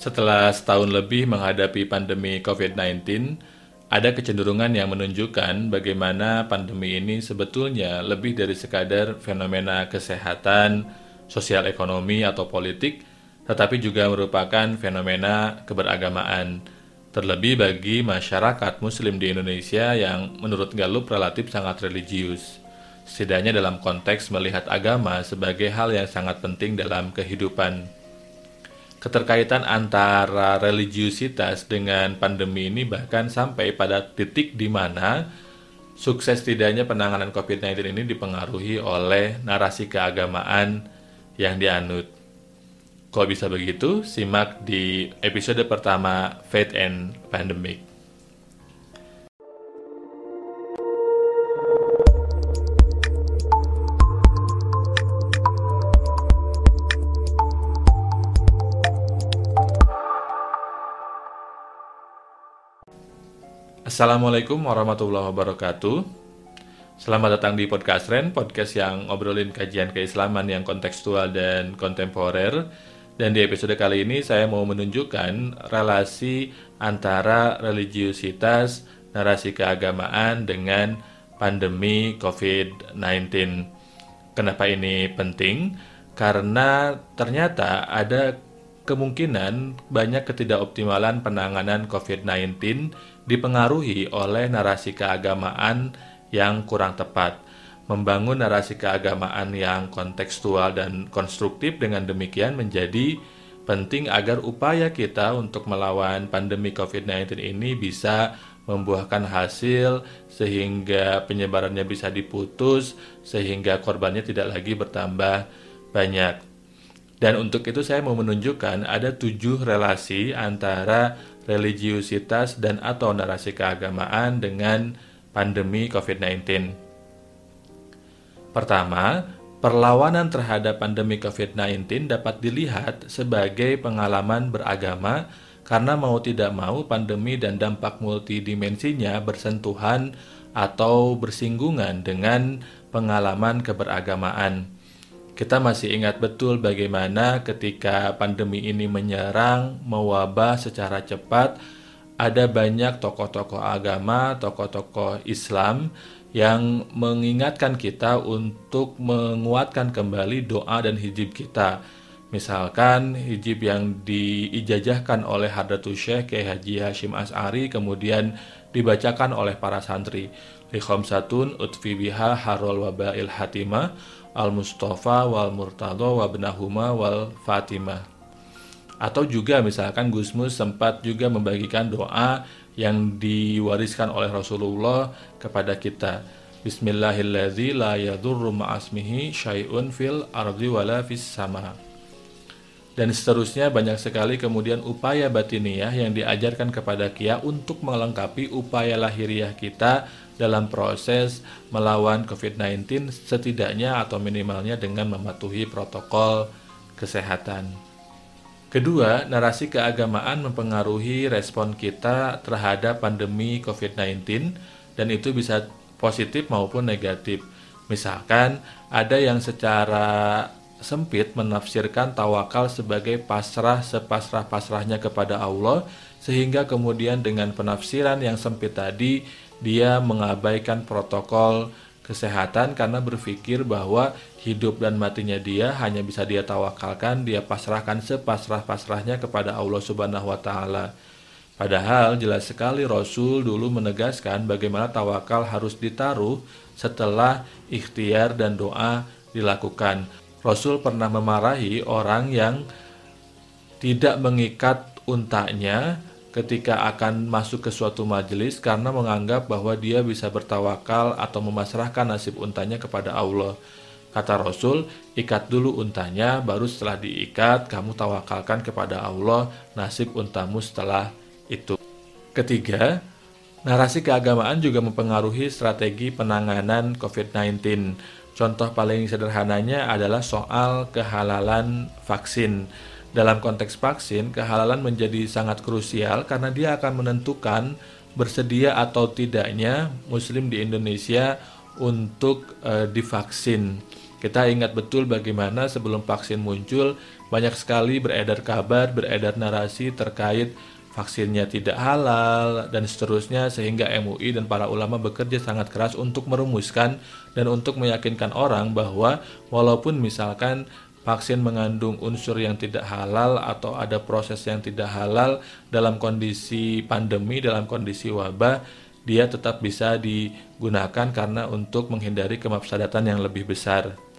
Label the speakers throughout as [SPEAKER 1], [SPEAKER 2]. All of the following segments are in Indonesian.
[SPEAKER 1] Setelah setahun lebih menghadapi pandemi COVID-19, ada kecenderungan yang menunjukkan bagaimana pandemi ini sebetulnya lebih dari sekadar fenomena kesehatan, sosial ekonomi atau politik, tetapi juga merupakan fenomena keberagamaan. Terlebih bagi masyarakat muslim di Indonesia yang menurut Gallup relatif sangat religius. Setidaknya dalam konteks melihat agama sebagai hal yang sangat penting dalam kehidupan keterkaitan antara religiusitas dengan pandemi ini bahkan sampai pada titik di mana sukses tidaknya penanganan COVID-19 ini dipengaruhi oleh narasi keagamaan yang dianut. Kok bisa begitu? Simak di episode pertama Faith and Pandemic. Assalamualaikum warahmatullahi wabarakatuh. Selamat datang di podcast Ren, podcast yang ngobrolin kajian keislaman yang kontekstual dan kontemporer. Dan di episode kali ini saya mau menunjukkan relasi antara religiusitas, narasi keagamaan dengan pandemi COVID-19. Kenapa ini penting? Karena ternyata ada kemungkinan banyak ketidakoptimalan penanganan COVID-19 dipengaruhi oleh narasi keagamaan yang kurang tepat. Membangun narasi keagamaan yang kontekstual dan konstruktif dengan demikian menjadi penting agar upaya kita untuk melawan pandemi COVID-19 ini bisa membuahkan hasil sehingga penyebarannya bisa diputus sehingga korbannya tidak lagi bertambah banyak. Dan untuk itu saya mau menunjukkan ada tujuh relasi antara religiusitas dan atau narasi keagamaan dengan pandemi COVID-19. Pertama, perlawanan terhadap pandemi COVID-19 dapat dilihat sebagai pengalaman beragama karena mau tidak mau pandemi dan dampak multidimensinya bersentuhan atau bersinggungan dengan pengalaman keberagamaan. Kita masih ingat betul bagaimana ketika pandemi ini menyerang, mewabah secara cepat, ada banyak tokoh-tokoh agama, tokoh-tokoh Islam yang mengingatkan kita untuk menguatkan kembali doa dan hijib kita. Misalkan hijib yang diijajahkan oleh Hadratus Syekh Kiai Haji Hashim As'ari kemudian dibacakan oleh para santri. Likhomsatun utfi biha harol wabail hatimah Al-Mustafa wal Murtado wa benahuma wal Fatimah. Atau juga misalkan Gusmus sempat juga membagikan doa yang diwariskan oleh Rasulullah kepada kita. Bismillahirrahmanirrahim la yadurru ma'asmihi syai'un fil ardi wala fis sama. Dan seterusnya banyak sekali kemudian upaya batiniah yang diajarkan kepada Kia untuk melengkapi upaya lahiriah kita dalam proses melawan COVID-19 setidaknya atau minimalnya dengan mematuhi protokol kesehatan. Kedua, narasi keagamaan mempengaruhi respon kita terhadap pandemi COVID-19 dan itu bisa positif maupun negatif. Misalkan ada yang secara sempit menafsirkan tawakal sebagai pasrah sepasrah-pasrahnya kepada Allah sehingga kemudian dengan penafsiran yang sempit tadi dia mengabaikan protokol kesehatan karena berpikir bahwa hidup dan matinya dia hanya bisa dia tawakalkan, dia pasrahkan sepasrah-pasrahnya kepada Allah Subhanahu wa taala. Padahal jelas sekali Rasul dulu menegaskan bagaimana tawakal harus ditaruh setelah ikhtiar dan doa dilakukan. Rasul pernah memarahi orang yang tidak mengikat untanya ketika akan masuk ke suatu majelis karena menganggap bahwa dia bisa bertawakal atau memasrahkan nasib untanya kepada Allah. Kata Rasul, ikat dulu untanya, baru setelah diikat, kamu tawakalkan kepada Allah nasib untamu setelah itu. Ketiga, narasi keagamaan juga mempengaruhi strategi penanganan COVID-19. Contoh paling sederhananya adalah soal kehalalan vaksin. Dalam konteks vaksin, kehalalan menjadi sangat krusial karena dia akan menentukan bersedia atau tidaknya muslim di Indonesia untuk e, divaksin. Kita ingat betul bagaimana sebelum vaksin muncul, banyak sekali beredar kabar, beredar narasi terkait vaksinnya tidak halal, dan seterusnya sehingga MUI dan para ulama bekerja sangat keras untuk merumuskan dan untuk meyakinkan orang bahwa walaupun misalkan vaksin mengandung unsur yang tidak halal atau ada proses yang tidak halal dalam kondisi pandemi, dalam kondisi wabah, dia tetap bisa digunakan karena untuk menghindari kemafsadatan yang lebih besar.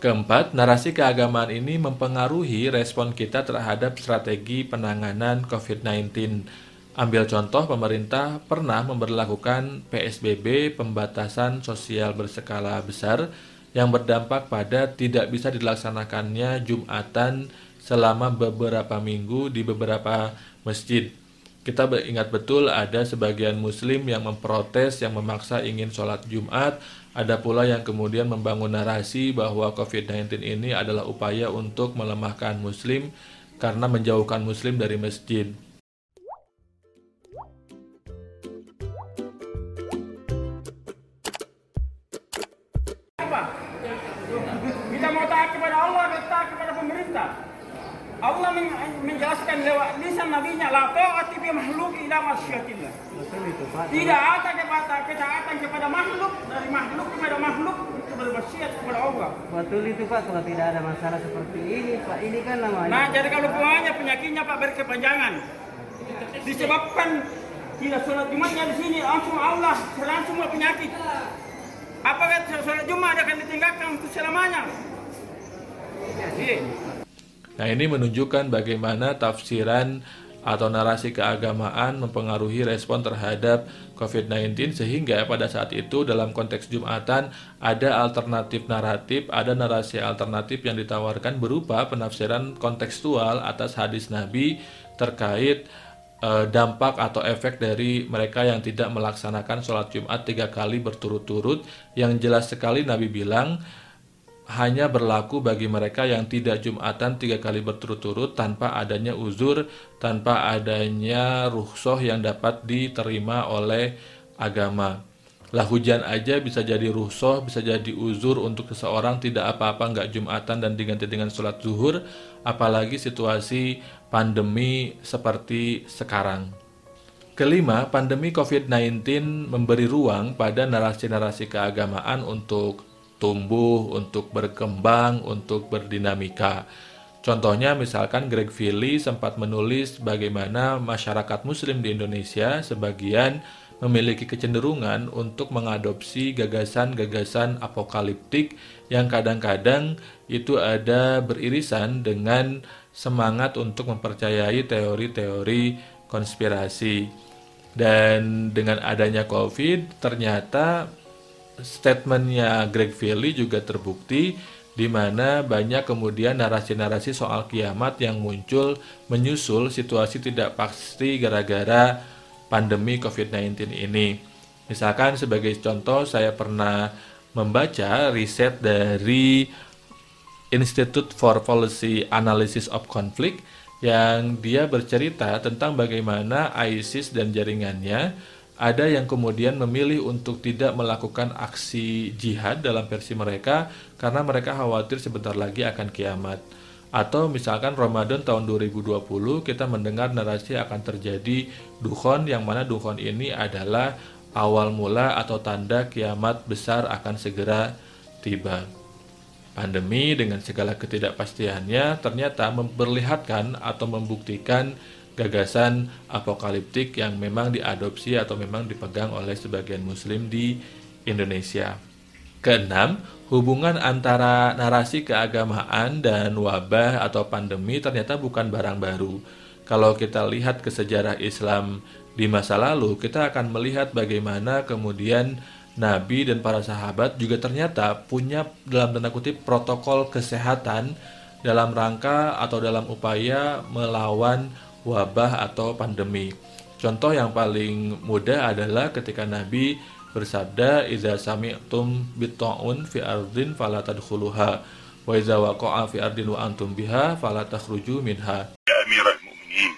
[SPEAKER 1] Keempat, narasi keagamaan ini mempengaruhi respon kita terhadap strategi penanganan COVID-19. Ambil contoh, pemerintah pernah memperlakukan PSBB pembatasan sosial berskala besar yang berdampak pada tidak bisa dilaksanakannya Jumatan selama beberapa minggu di beberapa masjid. Kita ingat betul ada sebagian muslim yang memprotes, yang memaksa ingin sholat Jumat, ada pula yang kemudian membangun narasi bahwa COVID-19 ini adalah upaya untuk melemahkan Muslim karena menjauhkan Muslim dari masjid.
[SPEAKER 2] Kita mau taat kepada Allah dan taat kepada pemerintah. Allah menjelaskan lewat lisan nabinya la ta'ati bi makhluk ila masyiatillah. Tidak ada kepada ketaatan kepada makhluk dari makhluk kepada makhluk itu bermaksiat kepada Allah.
[SPEAKER 3] Betul itu Pak, kalau tidak ada masalah seperti ini Pak, ini kan namanya.
[SPEAKER 2] Nah, jadi kalau puanya penyakitnya Pak berkepanjangan. Disebabkan tidak sholat Jumatnya di sini langsung Allah serang semua penyakit. Apakah sholat Jumat akan ditinggalkan untuk selamanya?
[SPEAKER 1] Iya. Nah, ini menunjukkan bagaimana tafsiran atau narasi keagamaan mempengaruhi respon terhadap COVID-19 sehingga pada saat itu dalam konteks Jumatan ada alternatif naratif, ada narasi alternatif yang ditawarkan berupa penafsiran kontekstual atas hadis Nabi terkait eh, dampak atau efek dari mereka yang tidak melaksanakan sholat Jumat tiga kali berturut-turut. Yang jelas sekali Nabi bilang hanya berlaku bagi mereka yang tidak Jumatan tiga kali berturut-turut tanpa adanya uzur, tanpa adanya ruhsoh yang dapat diterima oleh agama. Lah hujan aja bisa jadi ruhsoh, bisa jadi uzur untuk seseorang tidak apa-apa nggak Jumatan dan diganti dengan sholat zuhur, apalagi situasi pandemi seperti sekarang. Kelima, pandemi COVID-19 memberi ruang pada narasi-narasi keagamaan untuk tumbuh, untuk berkembang, untuk berdinamika. Contohnya misalkan Greg Philly sempat menulis bagaimana masyarakat muslim di Indonesia sebagian memiliki kecenderungan untuk mengadopsi gagasan-gagasan apokaliptik yang kadang-kadang itu ada beririsan dengan semangat untuk mempercayai teori-teori konspirasi. Dan dengan adanya COVID, ternyata statementnya Greg Valley juga terbukti di mana banyak kemudian narasi-narasi soal kiamat yang muncul menyusul situasi tidak pasti gara-gara pandemi COVID-19 ini. Misalkan sebagai contoh saya pernah membaca riset dari Institute for Policy Analysis of Conflict yang dia bercerita tentang bagaimana ISIS dan jaringannya ada yang kemudian memilih untuk tidak melakukan aksi jihad dalam versi mereka karena mereka khawatir sebentar lagi akan kiamat. Atau misalkan Ramadan tahun 2020 kita mendengar narasi akan terjadi dukhon yang mana dukhon ini adalah awal mula atau tanda kiamat besar akan segera tiba. Pandemi dengan segala ketidakpastiannya ternyata memperlihatkan atau membuktikan gagasan apokaliptik yang memang diadopsi atau memang dipegang oleh sebagian muslim di Indonesia. Keenam, hubungan antara narasi keagamaan dan wabah atau pandemi ternyata bukan barang baru. Kalau kita lihat ke sejarah Islam di masa lalu, kita akan melihat bagaimana kemudian Nabi dan para sahabat juga ternyata punya dalam tanda kutip protokol kesehatan dalam rangka atau dalam upaya melawan wabah atau pandemi. Contoh yang paling mudah adalah ketika Nabi bersabda idza sami'tum bitta'un fi ardin fala tadkhuluha wa idza waqa'a fi ardin wa antum biha fala takhruju minha.
[SPEAKER 4] Ya Amiral Mu'minin,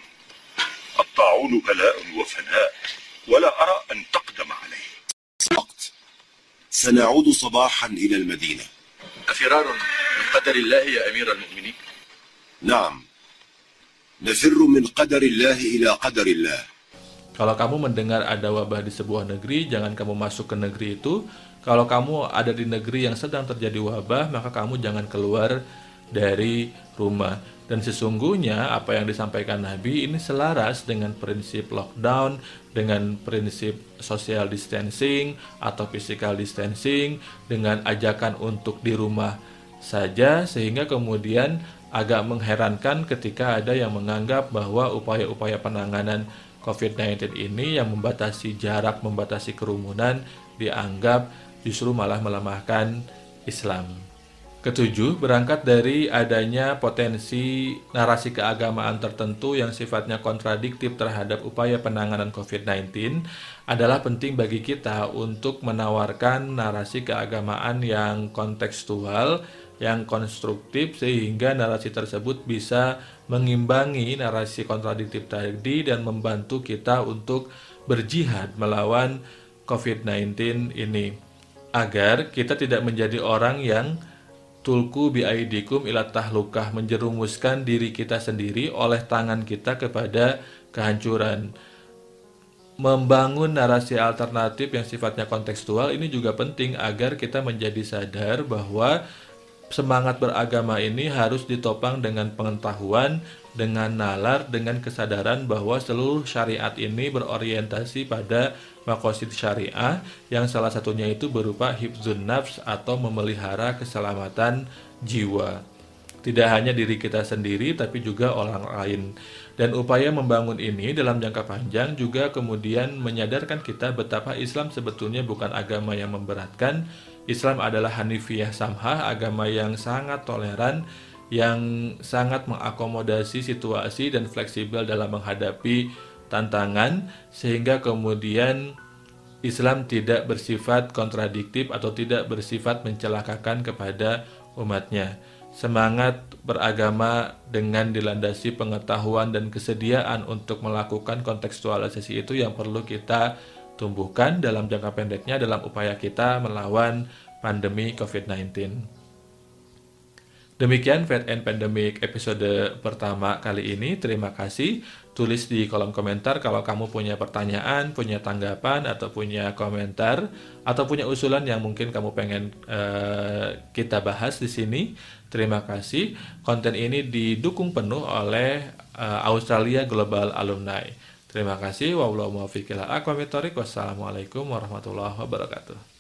[SPEAKER 4] at-ta'un bala'un wa fana' ولا أرى أن تقدم عليه وقت سنعود صباحا إلى المدينة أفرار من قدر الله يا أمير المؤمنين
[SPEAKER 5] نعم nafirru min qadarillah ila qadarillah.
[SPEAKER 1] Kalau kamu mendengar ada wabah di sebuah negeri, jangan kamu masuk ke negeri itu. Kalau kamu ada di negeri yang sedang terjadi wabah, maka kamu jangan keluar dari rumah. Dan sesungguhnya apa yang disampaikan Nabi ini selaras dengan prinsip lockdown, dengan prinsip social distancing atau physical distancing, dengan ajakan untuk di rumah saja sehingga kemudian agak mengherankan ketika ada yang menganggap bahwa upaya-upaya penanganan COVID-19 ini yang membatasi jarak, membatasi kerumunan dianggap justru malah melemahkan Islam. Ketujuh, berangkat dari adanya potensi narasi keagamaan tertentu yang sifatnya kontradiktif terhadap upaya penanganan COVID-19 adalah penting bagi kita untuk menawarkan narasi keagamaan yang kontekstual, yang konstruktif sehingga narasi tersebut bisa mengimbangi narasi kontradiktif tadi dan membantu kita untuk berjihad melawan COVID-19 ini. Agar kita tidak menjadi orang yang tulku biaidikum ila tahlukah menjerumuskan diri kita sendiri oleh tangan kita kepada kehancuran. Membangun narasi alternatif yang sifatnya kontekstual ini juga penting agar kita menjadi sadar bahwa semangat beragama ini harus ditopang dengan pengetahuan, dengan nalar, dengan kesadaran bahwa seluruh syariat ini berorientasi pada makosid syariah yang salah satunya itu berupa hibzun nafs atau memelihara keselamatan jiwa. Tidak hanya diri kita sendiri tapi juga orang lain. Dan upaya membangun ini dalam jangka panjang juga kemudian menyadarkan kita betapa Islam sebetulnya bukan agama yang memberatkan, Islam adalah Hanifiyah Samhah, agama yang sangat toleran, yang sangat mengakomodasi situasi dan fleksibel dalam menghadapi tantangan, sehingga kemudian Islam tidak bersifat kontradiktif atau tidak bersifat mencelakakan kepada umatnya. Semangat beragama dengan dilandasi pengetahuan dan kesediaan untuk melakukan kontekstualisasi itu yang perlu kita tumbuhkan dalam jangka pendeknya dalam upaya kita melawan pandemi COVID-19. Demikian Fed and Pandemic episode pertama kali ini. Terima kasih. Tulis di kolom komentar kalau kamu punya pertanyaan, punya tanggapan, atau punya komentar, atau punya usulan yang mungkin kamu pengen uh, kita bahas di sini. Terima kasih. Konten ini didukung penuh oleh uh, Australia Global Alumni. Terima kasih. Wassalamualaikum warahmatullahi wabarakatuh.